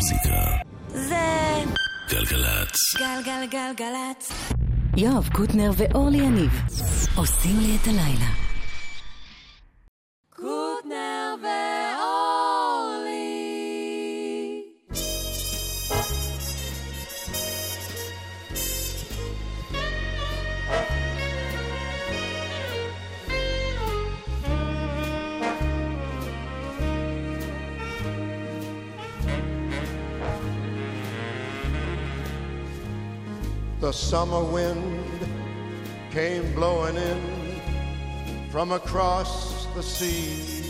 המוזיקה. זה גלגלצ. גלגלגלגלצ. יואב קוטנר ואורלי יניב עושים לי את הלילה. Summer wind came blowing in from across the sea.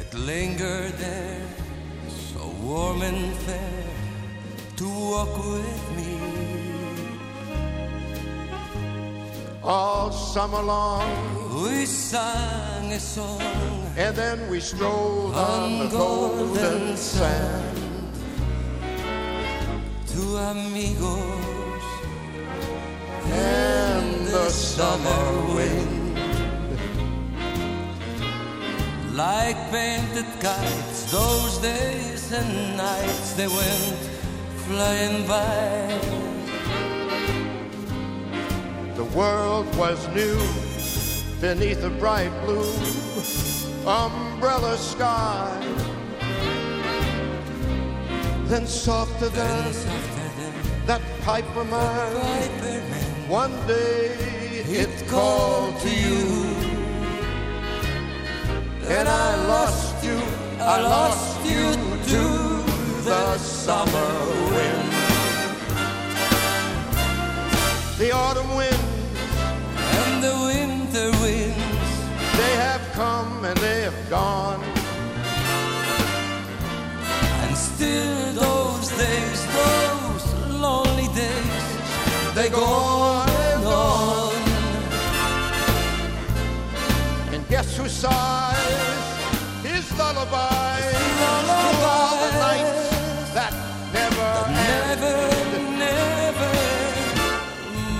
It lingered there, so warm and fair, to walk with me. All summer long, We sang a song and then we strolled on on the golden sand. Amigos And the summer wind like painted kites. Those days and nights they went flying by. The world was new beneath a bright blue umbrella sky. Then softer than And softer than that piper man, Piper Man, one day it called to you. and I lost you, I lost you to the summer They go on and guess who sighs his lullabies to all the nights that never end. Never, never,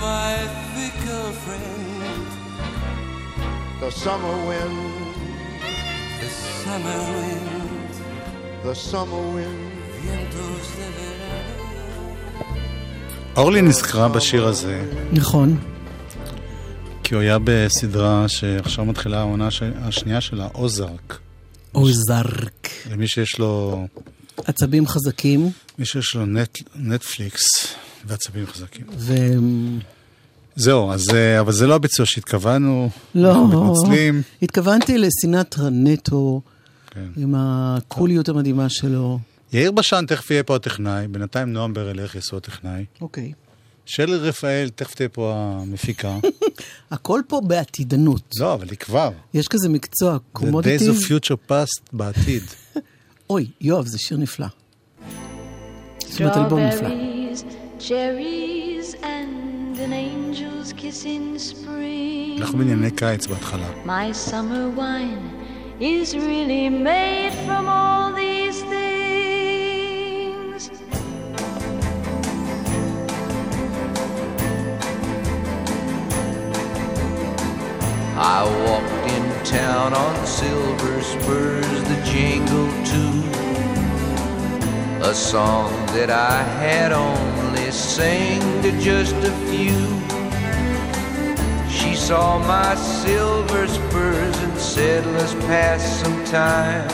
my fickle friend, The summer wind, the summer wind, the summer wind. vientos de verano. אורלי נזכרה בשיר הזה, נכון. כי הוא היה בסדרה שעכשיו מתחילה העונה השנייה שלה, אוזארק. אוזרק. למי שיש לו, עצבים חזקים, מי שיש לו נט, נטפליקס ועצבים חזקים. ו... זהו, אז, אה, אבל זה לא הביצוע שהתכוונו, לא, אנחנו מתנצלים. התכוונתי לסינטרה נטו, כן. עם הקוליות המדהימה שלו. יאיר בשן תכף יהיה פה הטכנאי, בינתיים נועם ברלך יעשו הטכנאי. אוקיי. שלי רפאל תכף תהיה פה המפיקה. הכל פה בעתידנות. לא, אבל היא כבר. יש כזה מקצוע, The Days קומודיטיב. of Future Past בעתיד. אוי, יואב, זה שיר נפלא. זאת אומרת, אלבום נפלא. Strawberries, cherries, and an angel's kiss in spring. אנחנו בענייני קיץ בהתחלה. My summer wine is really made from all these town on silver spurs that jingle too. A song that I had only sang to just a few. She saw my silver spurs and said, Let's pass some time.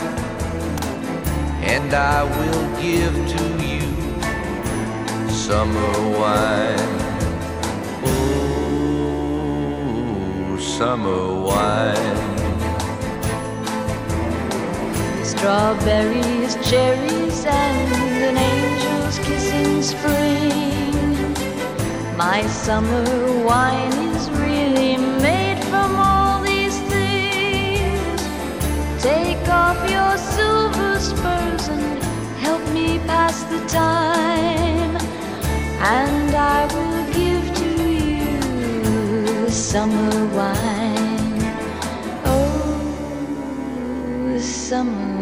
And I will give to you summer wine. Oh, summer wine. Strawberries, cherries, and an angel's kiss in spring. My summer wine is really made from all these things. Take off your silver spurs and help me pass the time. And I will give to you summer wine. Oh, summer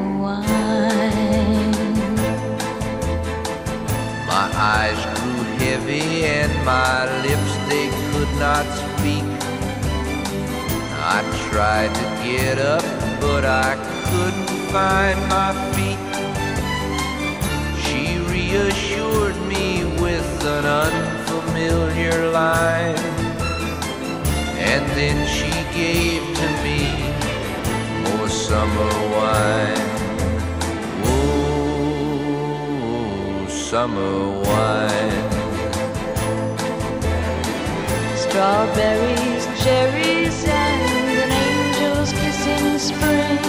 my eyes grew heavy and my lips, they could not speak. I tried to get up, but I couldn't find my feet. She reassured me with an unfamiliar line, and then she summer wine. Strawberries, cherries, and an angel's kiss in spring.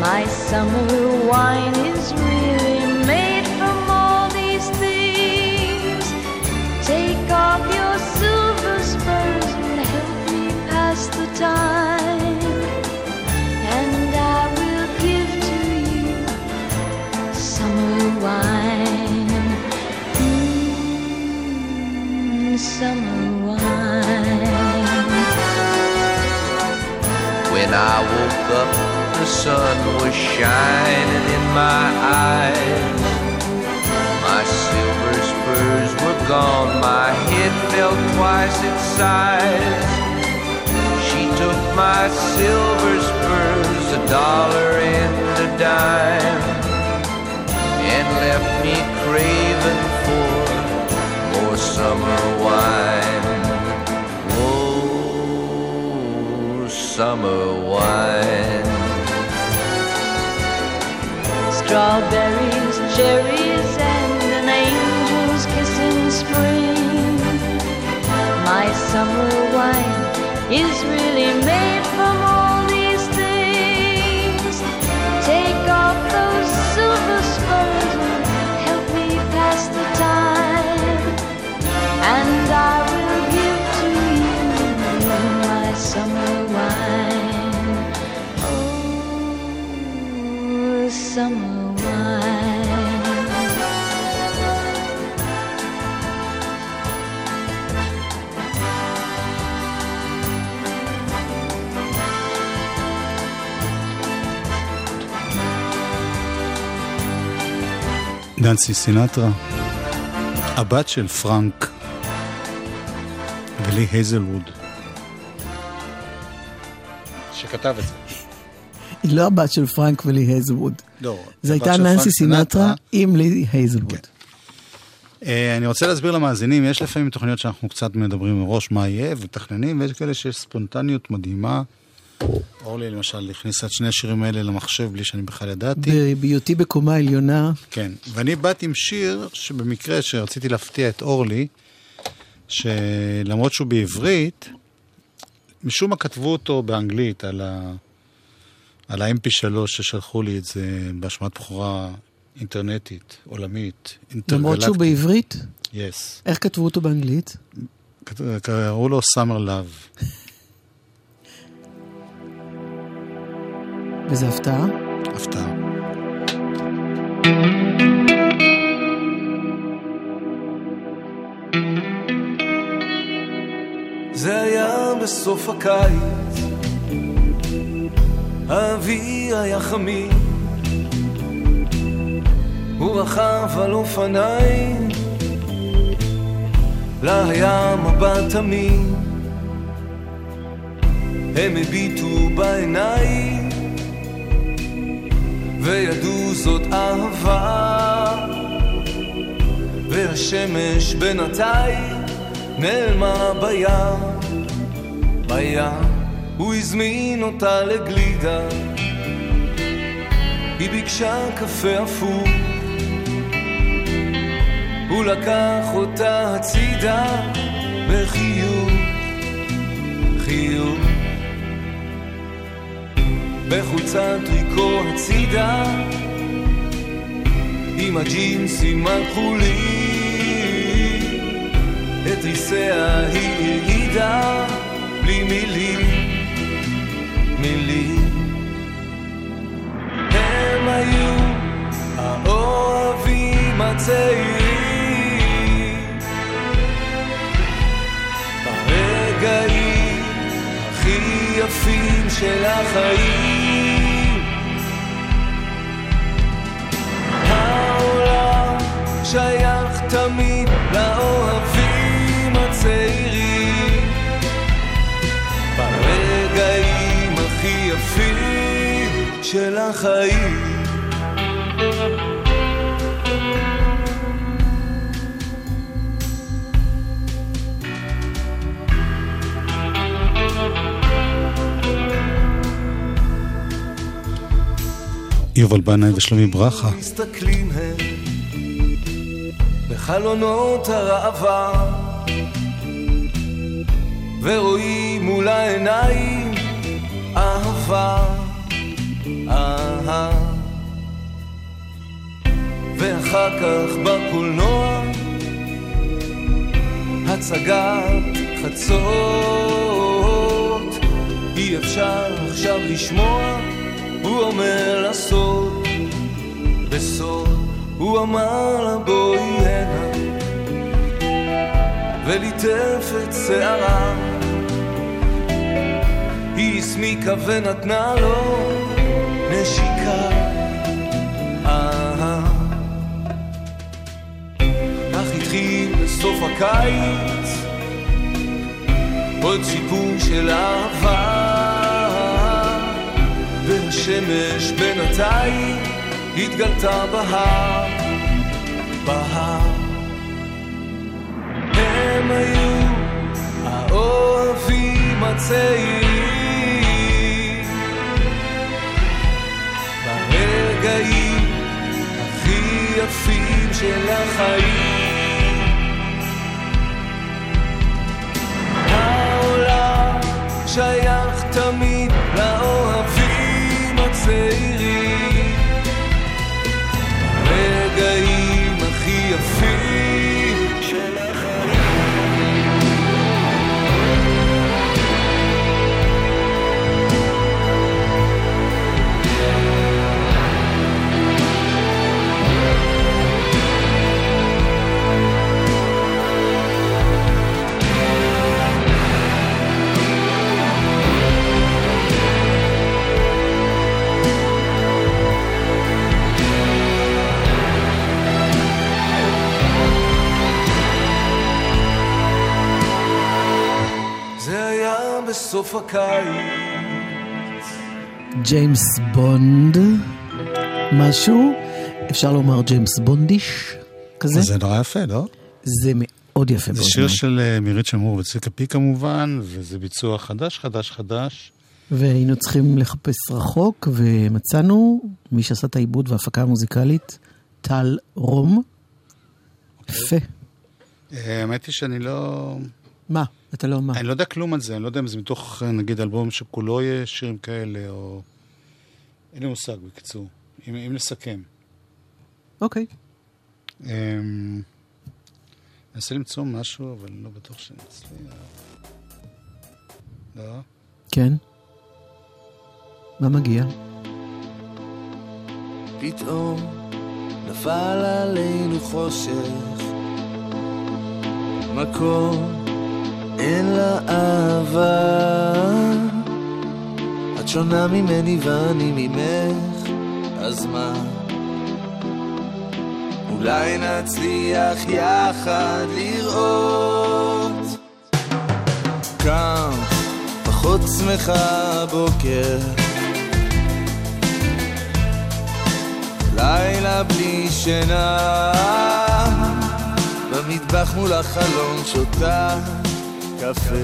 My summer wine is really I woke up, the sun was shining in my eyes. My silver spurs were gone, my head fell twice its size. She took my silver spurs, a dollar and a dime, and left me craving for more summer wine. Summer wine. Strawberries, cherries, and an angel's kiss in spring. My summer wine is really made ננסי סינטרה, הבת של פרנק ולי הייזלווד, שכתב את זה. היא לא הבת של פרנק ולי הייזלווד. לא, זו הייתה ננסי סינטרה עם לי הייזלווד. כן. אה, אני רוצה להסביר למאזינים, יש לפעמים תוכניות שאנחנו קצת מדברים מראש מה יהיה ומתכננים, ויש כאלה שיש ספונטניות מדהימה. אורלי למשל הכניסה את שני השירים האלה למחשב בלי שאני בכלל ידעתי. בהיותי בקומה עליונה, כן, ואני באתי עם שיר שבמקרה שרציתי להפתיע את אורלי, שלמרות שהוא בעברית, משום מה כתבו אותו באנגלית על, ה... על ה-MP3 ששלחו לי את זה בהשמעת בכורה אינטרנטית, עולמית, למרות שהוא אינטרגלקטית. בעברית, יס. איך כתבו אותו באנגלית? קראו לו Summer Love. וזו הפתעה. הפתעה. זה היה בסוף הקיץ, האוויר היה חמים, הוא רכב על אופניים, לה היה מבט תמים, הם הביטו בעיניים, וידעו זאת אהבה, והשמש בינתיים נעלמה בים, בים, הוא הזמין אותה לגלידה, היא ביקשה קפה הפוך, הוא לקח אותה הצידה בחיוך, חיוך, בחולצת טריקו הצידה, עם הג'ינסים הכחולים. את ריסיה היא הרעידה בלי מילים, מילים. הם היו האוהבים הצעירים, ברגעים הכי יפים של החיים. שייך תמיד לאוהבים הצעירים ברגעים הכי יפים של החיים יובל בנאי ושלומי ברכה. מסתכלים הם בחלונות הראווה ורואים מול העיניים אהבה, אהה. ואחר כך בקולנוע הצגת חצות. אי אפשר עכשיו לשמוע הוא אומר לסוד בסוד הוא אמר לה בואי הנה וליטף את שערה. היא הסמיקה ונתנה לו נשיקה. אהה. כך התחיל בסוף הקיץ עוד סיפור של אהבה. והשמש בינתיים התגלתה בהר, בהר. הם היו האוהבים הצעירים ברגעים הכי יפים של החיים. שייך תמיד לאוהבים הצעירים הרגעים הקיץ ג'יימס בונד, משהו, אפשר לומר ג'יימס בונדיש כזה? זה נורא יפה, לא? זה מאוד יפה. זה. שיר של אה, מירית שמור וצביקה פי כמובן, וזה ביצוע חדש, חדש, חדש. והיינו צריכים לחפש רחוק, ומצאנו מי שעשה את העיבוד וההפקה המוזיקלית, טל רום. יפה. אה, האמת היא שאני לא... מה? אתה לא מה? אני לא יודע כלום על זה, אני לא יודע אם זה מתוך, נגיד, אלבום שכולו יהיה שירים כאלה, או... אין לי מושג, בקיצור. אם, אם לסכם. אוקיי. אמ, אני אנסה למצוא משהו, אבל אני לא בטוח שאני אצליח. לא? כן. מה מגיע? פתאום נפל עלינו חושך מקום אין לה אהבה. את שונה ממני ואני ממך אז מה? אולי נצליח יחד לראות קם פחות שמחה הבוקר לילה בלי שינה במטבח מול החלון שותה קפה.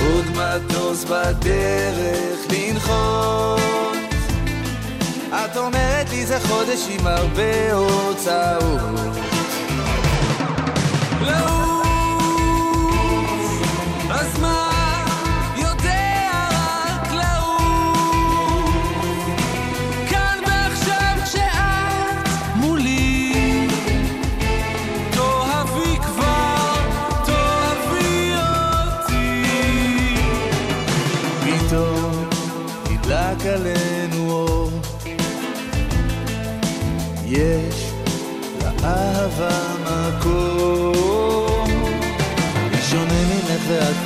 עוד מטוס בדרך לנחות. את אומרת לי זה חודש עם הרבה הוצאות. לעוף, אז מה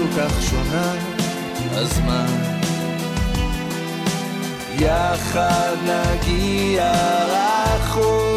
כל כך שונה אז מה? יחד נגיע רחוק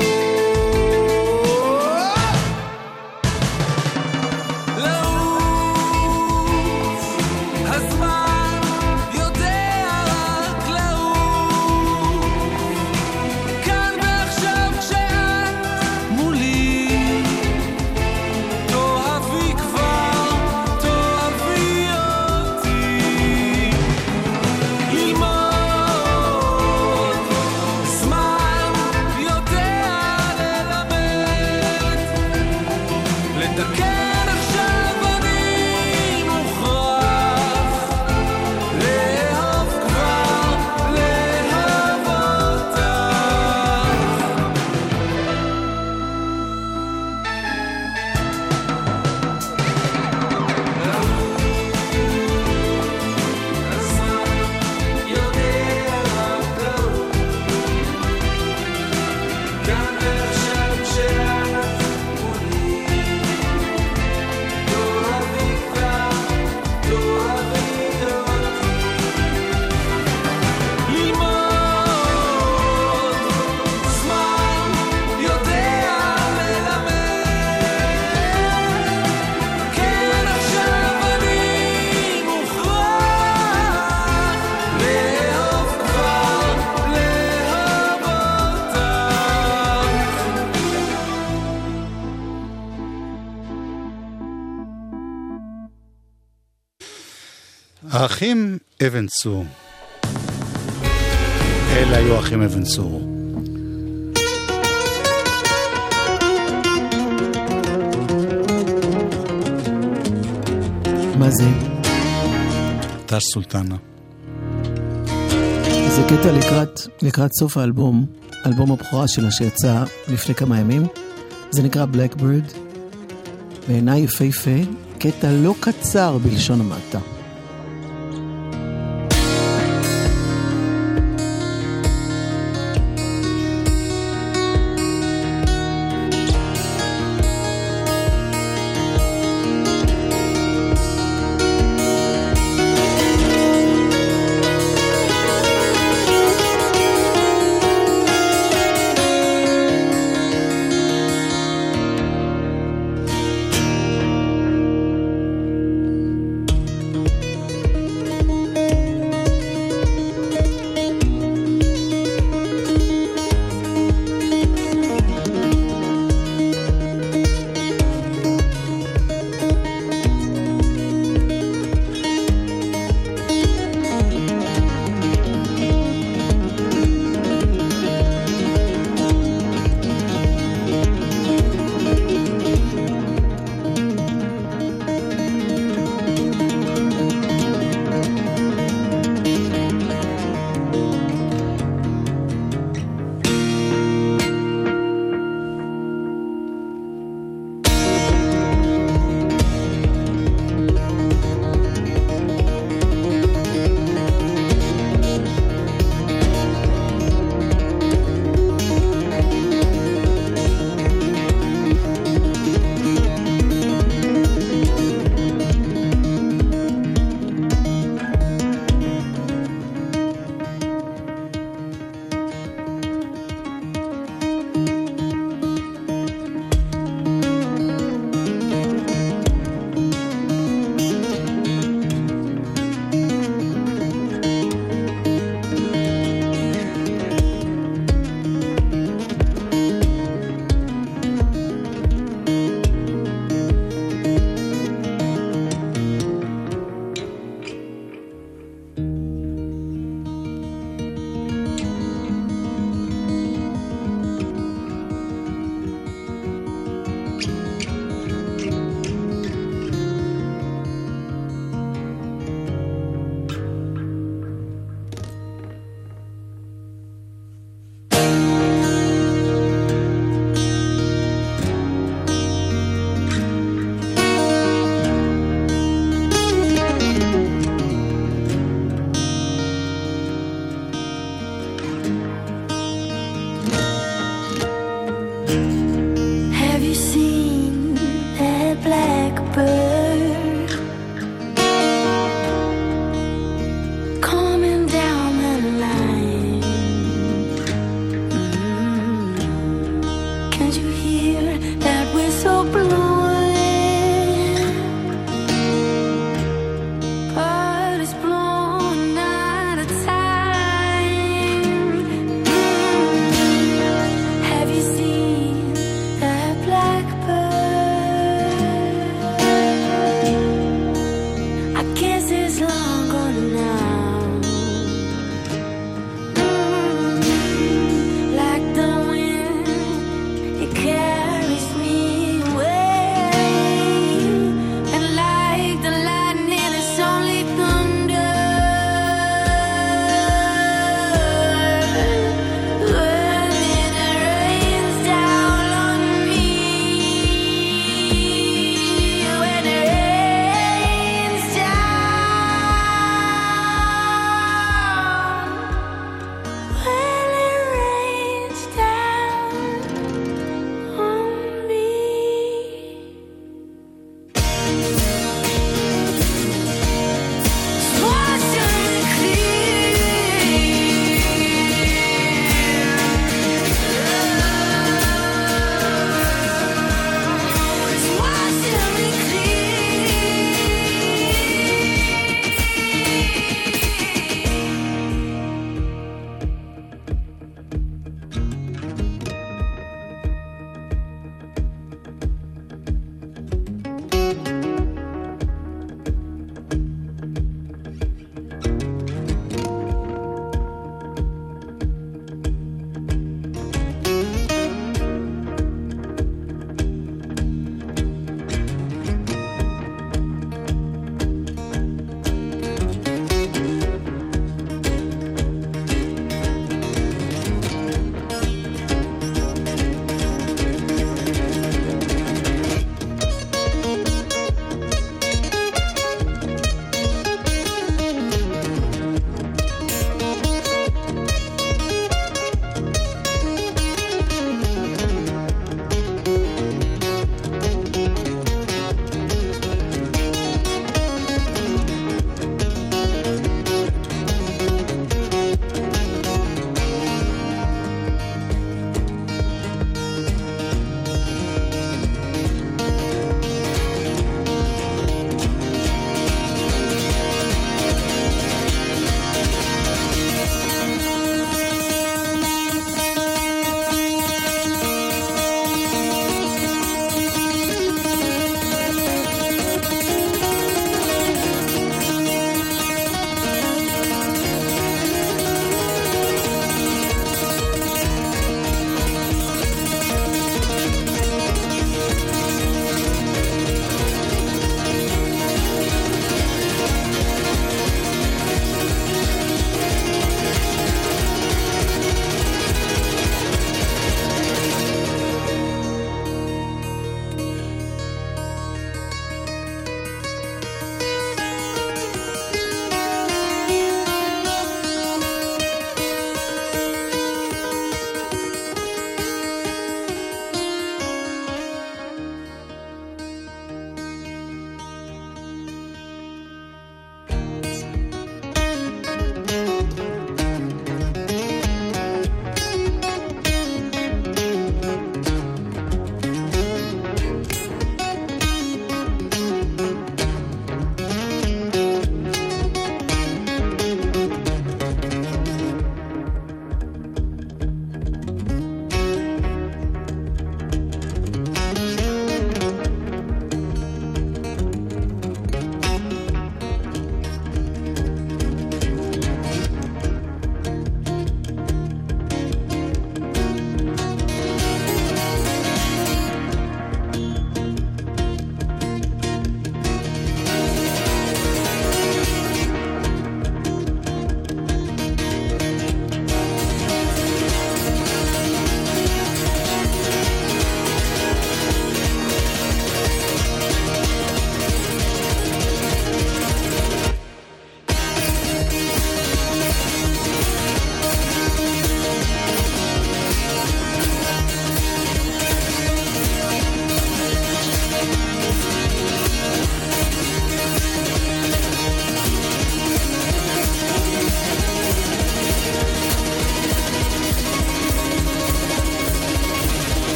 האחים אבן צור. אלה היו האחים אבן צור. מה זה? טש סולטנה. זה קטע לקראת, לקראת סוף האלבום, אלבום הבכורה שלה שיצא לפני כמה ימים. זה נקרא Blackbird. בעיניי יפהפה, קטע לא קצר בלשון המעטה.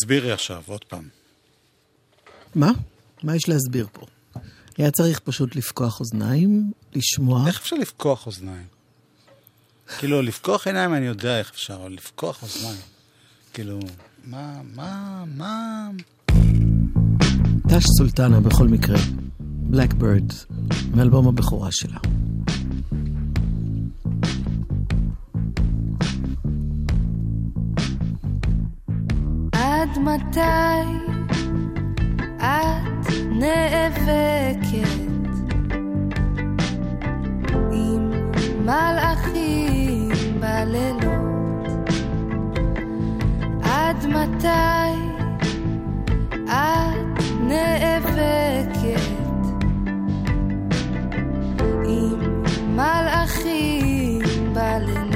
תסבירי עכשיו, עוד פעם. מה? מה יש להסביר פה? היה צריך פשוט לפקוח אוזניים, לשמוע. איך אפשר לפקוח אוזניים? כאילו, לפקוח עיניים אני יודע איך אפשר, אבל לפקוח אוזניים. כאילו, מה, מה, מה... טש סולטנה בכל מקרה, בלקבירד, מאלבום הבכורה שלה. מתי את נאבקת עם מלאכים בלילות? עד מתי את נאבקת עם מלאכים בלילות?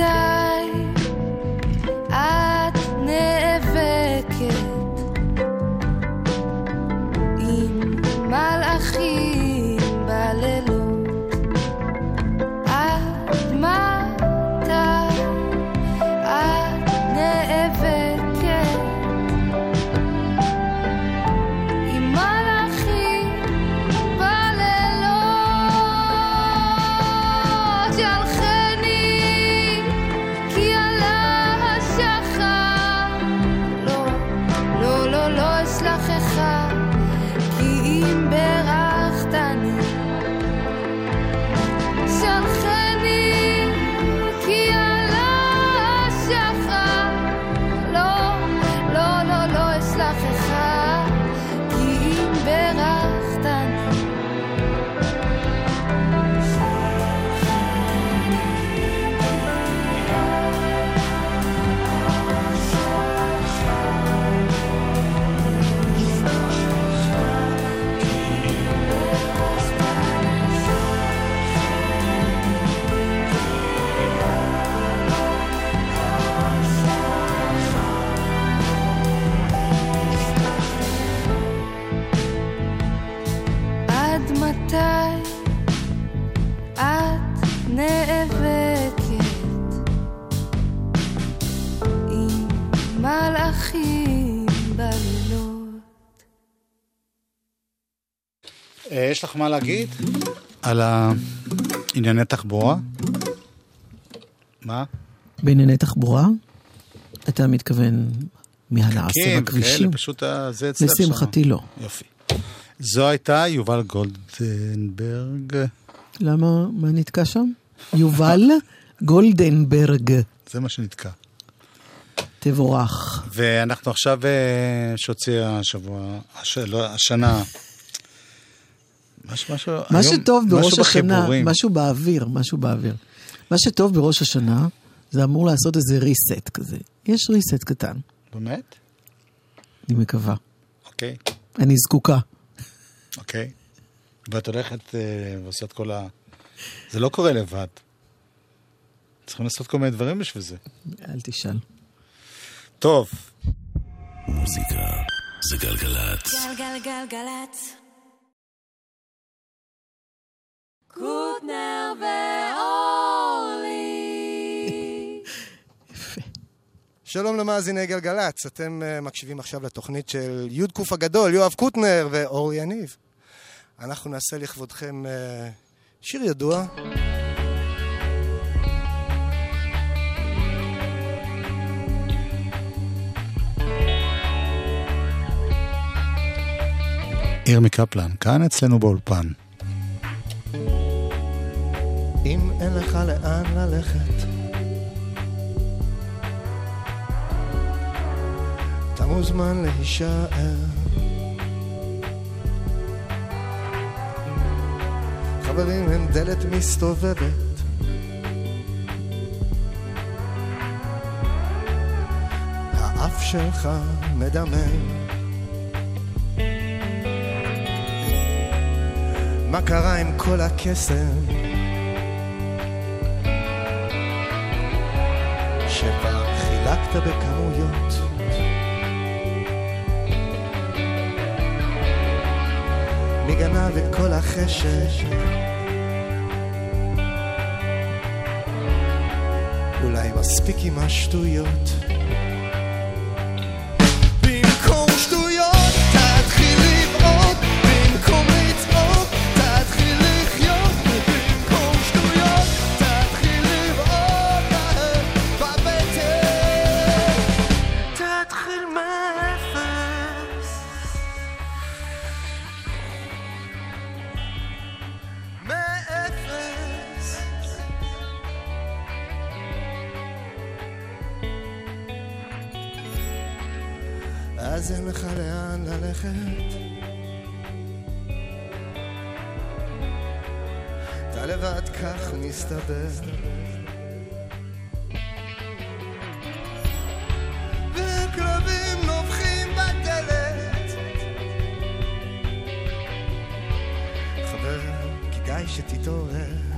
עד מתי את נאבקת עם מלאכים בלילות? אה, יש לך מה להגיד על ענייני תחבורה? מה? בענייני תחבורה, אתה מתכוון מהנעשה כן, בכבישים? כאלה, פשוט ה- זה אצלך שם. לשמחתי לא. יופי. זו הייתה יובל גולדנברג. למה, מה נתקע שם? יובל גולדנברג, זה מה שנתקע. תבורך. ואנחנו עכשיו, אה, שהוציא השבוע, הש, לא, השנה, משהו, משהו, מה היום- שטוב בראש משהו השנה, בחיבורים. משהו באוויר, משהו באוויר. מה שטוב בראש השנה, זה אמור לעשות איזה reset כזה. יש reset קטן, באמת? אני מקווה. אוקיי, אני זקוקה. אוקיי. ואת הולכת אה, ועושה את כל ה... זה לא קורה לבד. צריכים לעשות כל מיני דברים בשביל זה. אל תשאל. טוב, מוזיקה זה גלגלצ. גלגלגלגלצ. קוטנר ואורלי. שלום למאזיני גלגלצ, אתם uh, מקשיבים עכשיו לתוכנית של י' ק' הגדול, יואב קוטנר ואורי יניב. אנחנו נעשה לכבודכם uh, שיר ידוע. ירמי קפלן, כאן אצלנו באולפן. אם אין לך לאן ללכת, מוזמן להישאר. חברים, הם דלת מסתובבת. האף שלך מדמם. מה קרה עם כל הקסם? שפעם חילקת בכמויות. מי גנב את כל החשש? אולי מספיק עם השטויות. שתתעורר.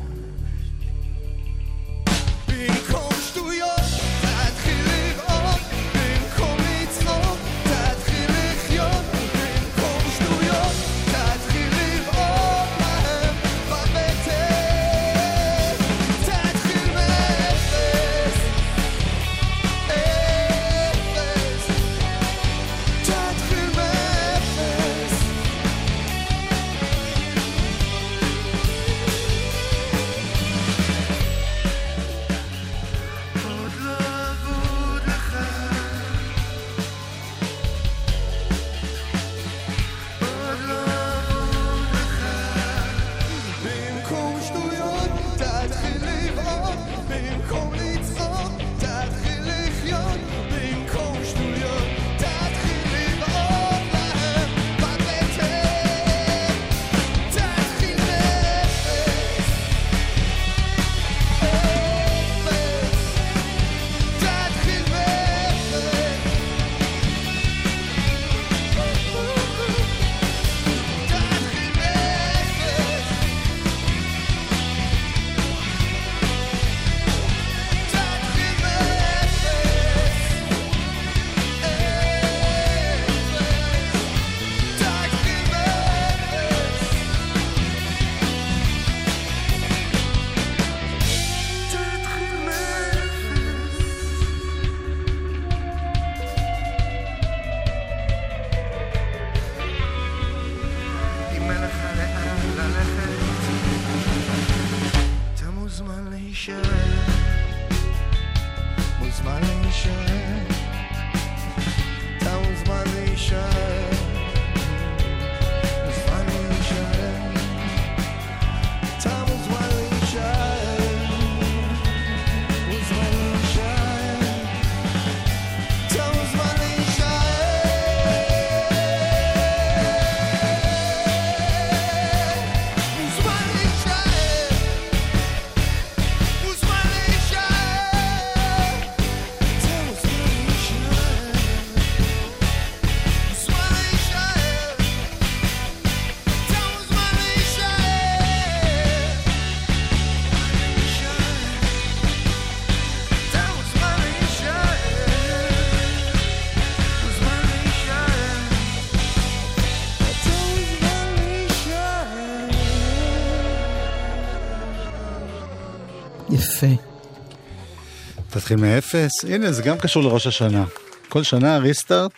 תתחיל מאפס, הנה זה גם קשור לראש השנה. כל שנה ריסטארט,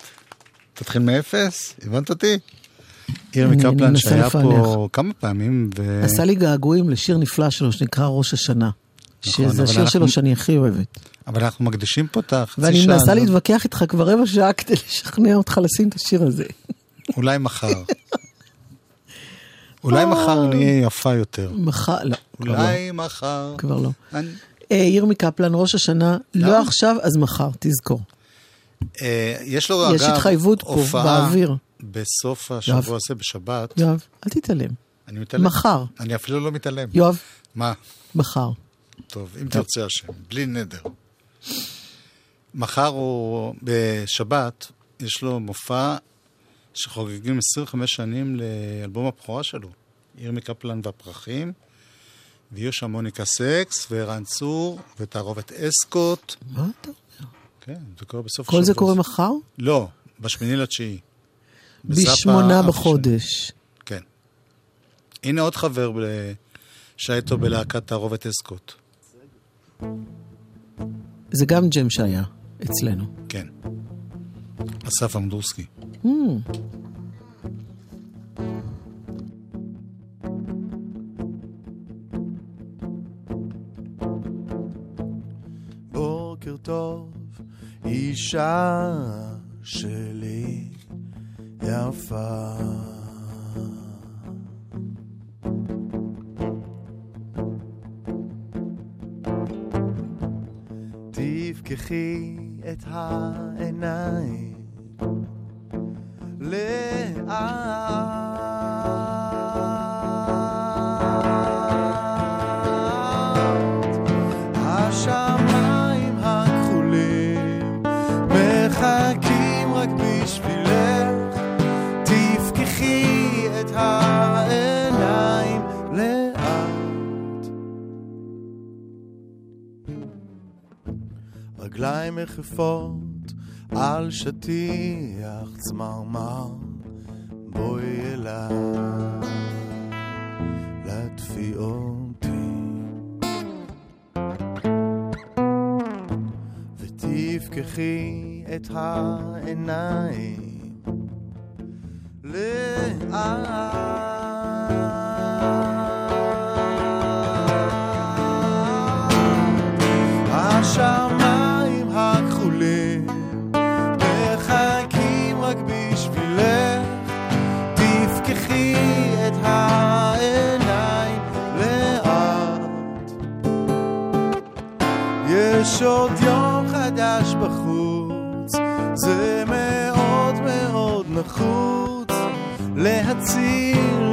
תתחיל מאפס, הבנת אותי? ירמי אני- אני קפלן מנסה שהיה. פה כמה פעמים, ו... עשה לי געגועים לשיר נפלא שלו שנקרא ראש השנה. נכון, שזה השיר שלו שאני הכי אוהבת. אבל אנחנו מקדישים פה את החצי ואני שעה מנסה הזאת. להתווכח איתך כבר רבע שעה כדי לשכנע אותך לשים את השיר הזה. אולי מחר. אולי מחר נהיה יפה יותר. מחר, לא, לא. אולי מחר. כבר לא. אה, ירמי קפלן, ראש השנה, לא? עכשיו, אז מחר, תזכור. אה, יש לו, יש אגב, התחייבות פה, הופעה באוויר. בסוף. השבוע הזה, בשבת. יואב, אל תתעלם. אני מתעלם. מחר. אני אפילו לא מתעלם. יואב, מה? מחר. טוב, אם תרצה השם, בלי נדר. מחר הוא, בשבת, יש לו מופע שחוגגים 25 שנים לאלבום הבכורה שלו, ירמי קפלן והפרחים, ויהיו שם מוניקה סקס, וערן צור, ותערובת אסקוט. מה אתה אומר? כן, זה קורה בסוף כל זה השבוע. קורה מחר? לא, בשמיני לתשיעי. בשמונה בחודש. כן. הנה עוד חבר שהיה איתו בלהקת תערובת אסקוט. זה גם ג'ם שהיה אצלנו. כן. אסף אמדורסקי. Hmm. טוב, אישה שלי יפה. תפקחי את העיניים לאט. מחפות על שטיח צמרמר, בואי אליי, להדפי אותי. ותפקחי את העיניים לאט. עוד יום חדש בחוץ, זה מאוד מאוד נחוץ להציל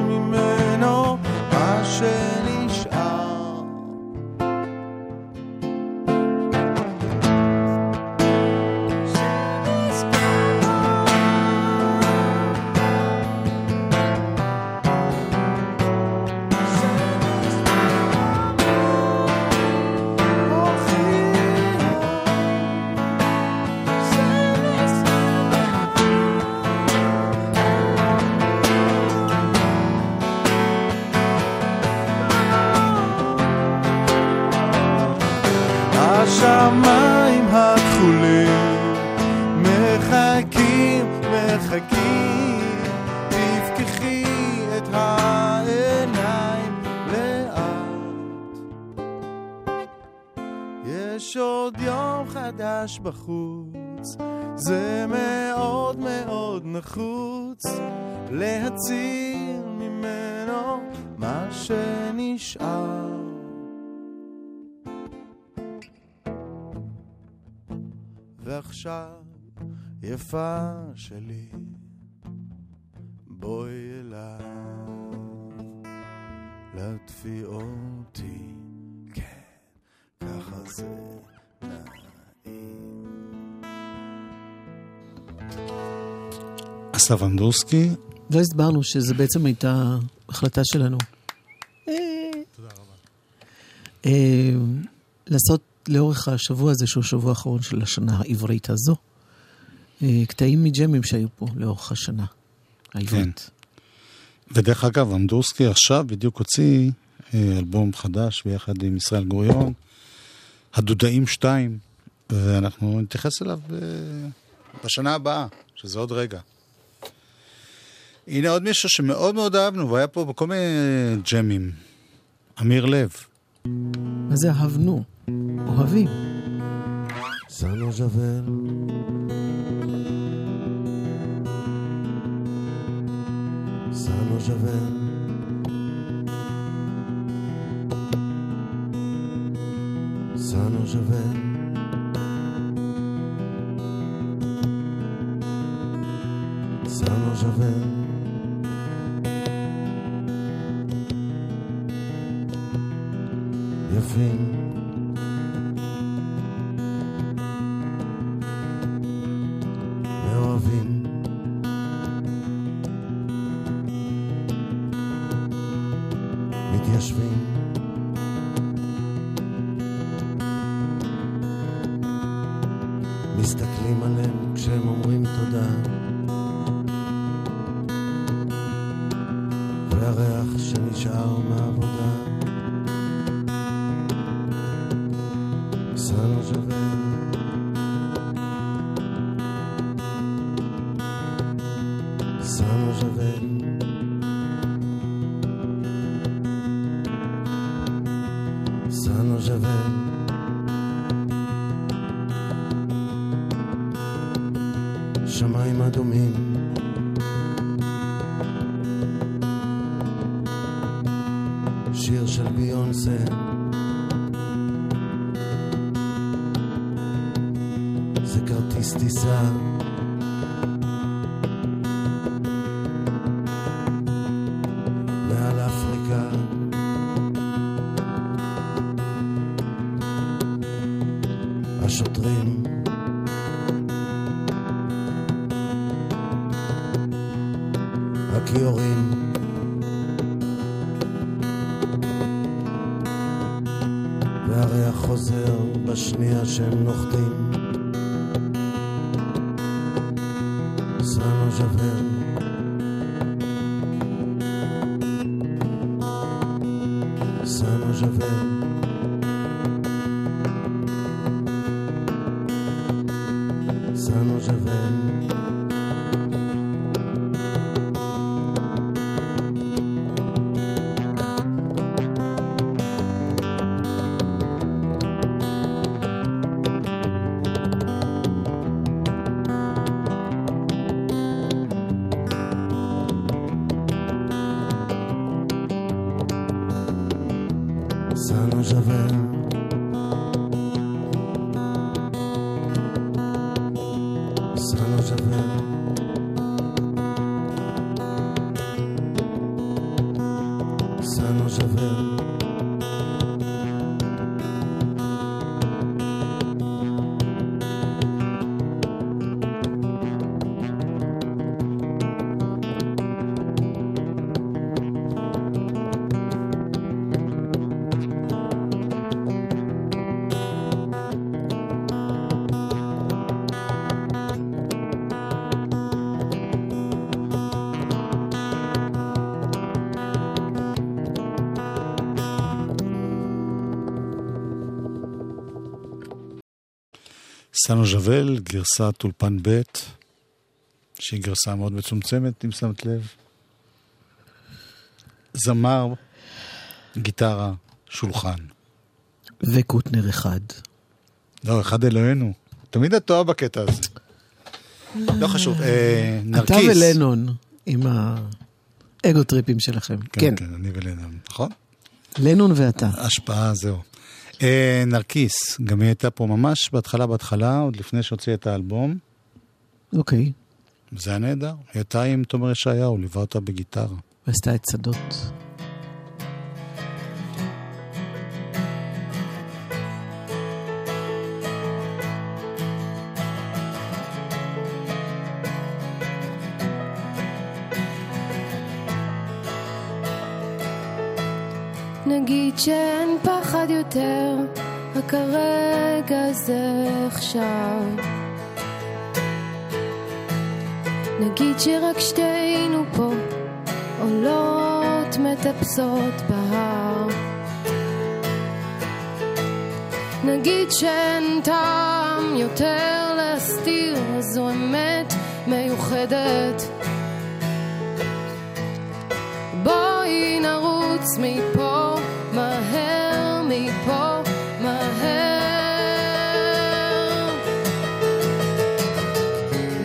עוד יום חדש בחוץ, זה מאוד מאוד נחוץ להציל ממנו מה שנשאר. ועכשיו, יפה שלי, בואי אליי, להדפי אותי, כן, ככה זה. אסף אמדורסקי, לא הסברנו שזה בעצם הייתה החלטה שלנו. אה, לעשות לאורך השבוע הזה, שהוא השבוע האחרון של השנה העברית הזו, אה, קטעים מג'מים שהיו פה לאורך השנה העברית. ודרך אגב, אמדורסקי עכשיו בדיוק הוציא אה, אלבום חדש ביחד עם ישראל גוריון, הדודאים 2, ואנחנו נתייחס אליו אה, בשנה הבאה, שזה עוד רגע. הנה עוד מישהו שמאוד מאוד אהבנו, והוא היה פה בכל מיני ג'מים. אמיר לב. מה זה אהבנו? אוהבים. Ça non j'avais Ça Sano żywe. Sano żywe. Yafim de Javé. Sano Javé. סנו ז'וול, גרסת אולפן ב', שהיא גרסה מאוד מצומצמת, אם שמת לב. זמר, גיטרה, שולחן. וקוטנר אחד. לא, אחד אלוהינו. תמיד את טועה בקטע הזה. לא חשוב. אה, אתה נרקיס. ולנון, עם האגו טריפים שלכם. כן, כן, אני ולנון, נכון? לנון ואתה. השפעה, זהו. אה, נרקיס, גם היא הייתה פה ממש בהתחלה בהתחלה, עוד לפני שהוציאה את האלבום. אוקיי. זה היה נהדר. היא הייתה עם תומר ישעיהו, ליווה אותה בגיטרה. ועשתה את שדות. נגיד שאין פחד יותר, רק הרגע זה עכשיו. נגיד שרק שתינו פה, עולות מטפסות בהר. נגיד שאין טעם יותר להסתיר, זו אמת מיוחדת. בואי נרוץ מפה, מפה, מהר.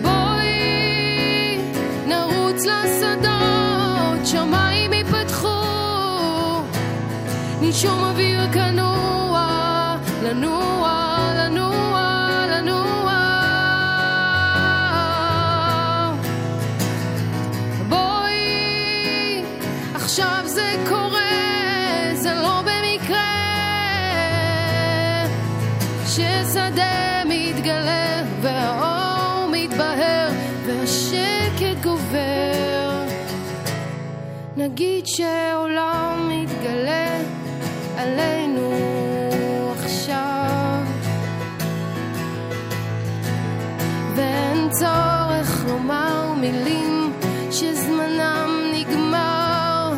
בואי נרוץ לשדות, שמיים ייפתחו, נשום אוויר כנוע, לנוע. ששדה מתגלה והאור מתבהר והשקט גובר נגיד שעולם מתגלה עלינו עכשיו. ואין צורך לומר מילים שזמנם נגמר.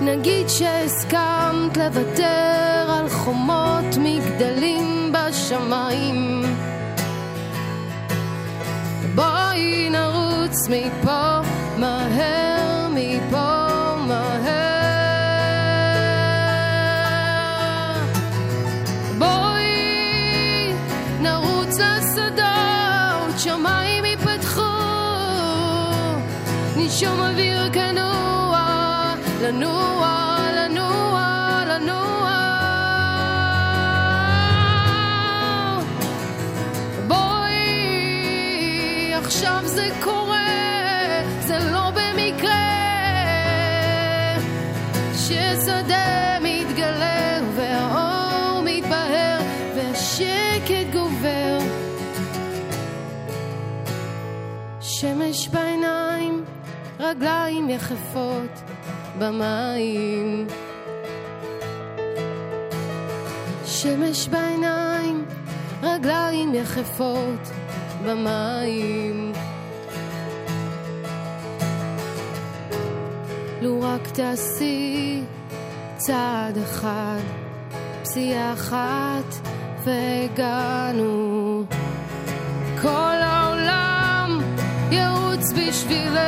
נגיד שהסכמת לוותר חומות מגדלים בשמיים. בואי נרוץ מפה מהר מפה מהר. בואי נרוץ לשדות שמיים ייפתחו. נשום אוויר כנוע לנוע קורה זה לא במקרה ששדה מתגלה והאור מתבהר והשקט גובר שמש בעיניים, רגליים יחפות במים. שמש בעיניים, רגליים יחפות במים. לו רק תעשי צעד אחד, פסיעה אחת והגענו. כל העולם ירוץ בשבילך.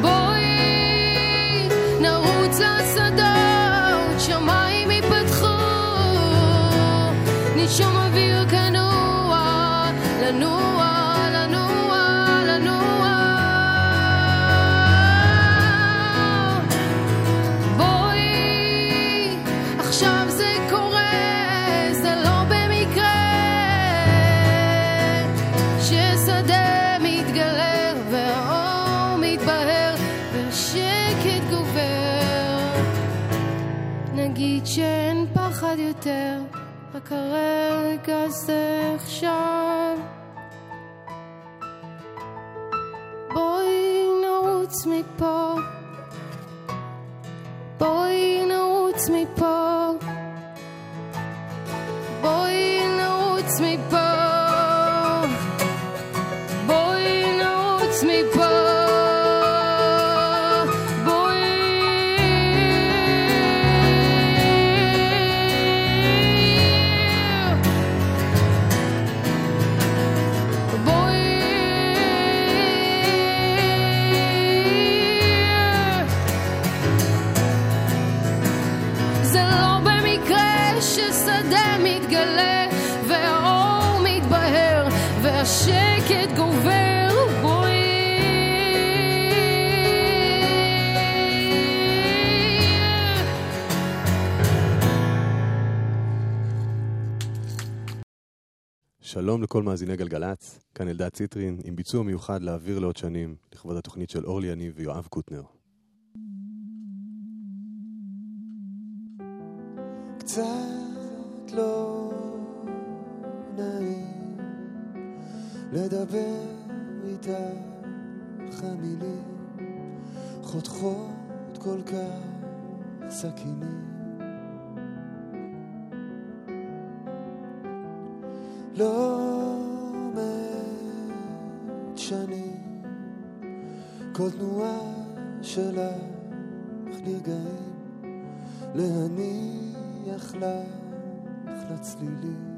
בואי רק הרגע זה עכשיו. והשקט גובר בואי שלום לכל מאזיני גלגלצ, כאן אלדד ציטרין, עם ביצוע מיוחד להעביר לעוד שנים, לכבוד התוכנית של אורלי יניב ויואב קוטנר. קצת לא לדבר איתך המילים. חותכות כל כך סכינים. לא מעט שנים. כל תנועה שלך נרגעים. להניח לך לצלילים.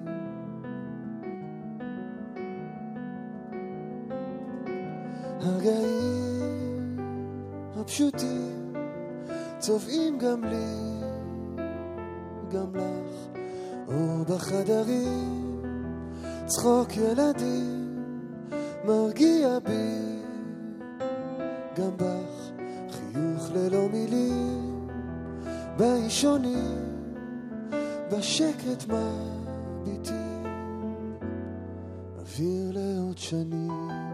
הרגעים הפשוטים צובעים גם לי, גם לך, או בחדרים צחוק ילדים מרגיע בי, גם בך חיוך ללא מילים, באישונים בשקט מביטים אוויר לעוד שנים.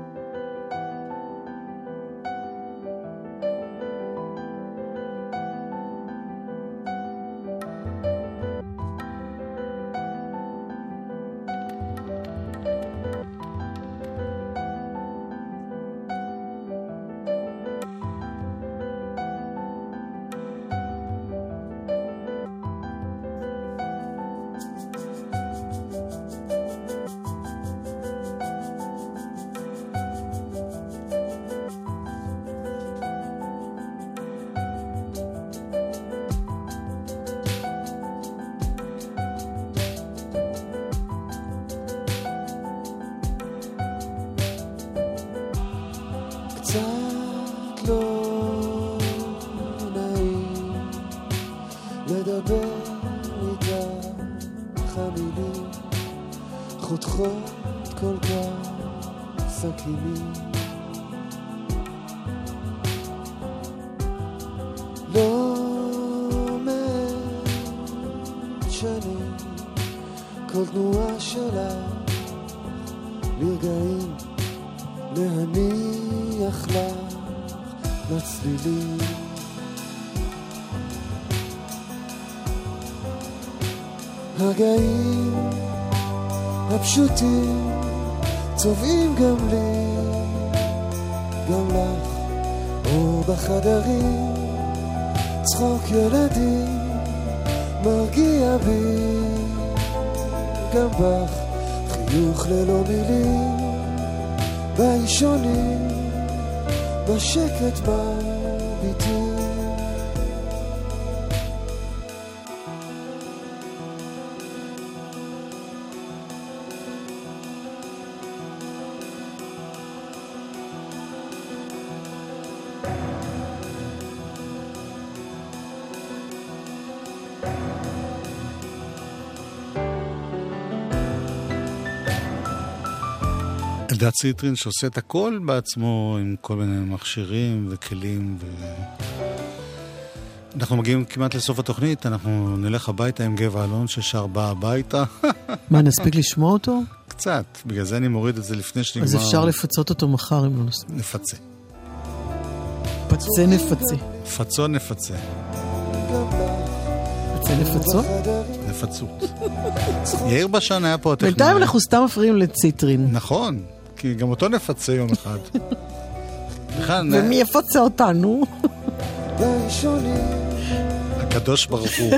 כל תנועה שלך לרגעים להניח לך לצלילים הגאים הפשוטים צובעים גם לי, גם לך, או בחדרים, צחוק ילדים מרגיע בי, גם בך, חיוך ללא מילים, באישונים, בשקט בביטים. אלדד ציטרין שעושה את הכל בעצמו עם כל מיני מכשירים וכלים ו... אנחנו מגיעים כמעט לסוף התוכנית, אנחנו נלך הביתה עם גבע אלון ששר בא הביתה. מה, נספיק לשמוע אותו? קצת, בגלל זה אני מוריד את זה לפני שנגמר. אז אפשר לפצות אותו מחר אם לא נספיק. נפצה. פצה נפצה. פצו נפצה. פצה נפצו? נפצות. יאיר בשן היה פה הטכנאי. בינתיים אנחנו סתם מפריעים לציטרין. נכון, כי גם אותו נפצה יום אחד. בכלל, ומי יפצה אותנו? הקדוש ברוך הוא.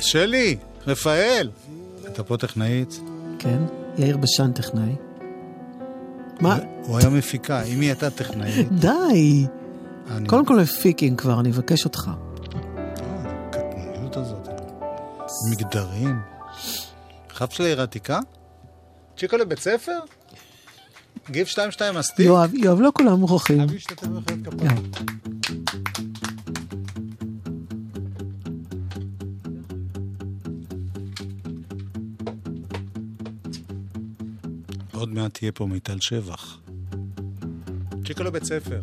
שלי, רפאל. אתה פה טכנאית? כן, יאיר בשן טכנאי. מה? הוא היה מפיקה, אם היא הייתה טכנאית. די. אני- קודם כל מפיקים כבר, אני אבקש אותך. הקטנוניות הזאת. מגדרים. חב של העיר העתיקה? צ'יקו לבית ספר? גיב 2-2 מסטיק? יואב, יואב, לא כולם מוכרחים. חייב להשתתף במחיאות כפיים. עוד מעט תהיה פה מיטל שבח. צ'יקו לבית ספר.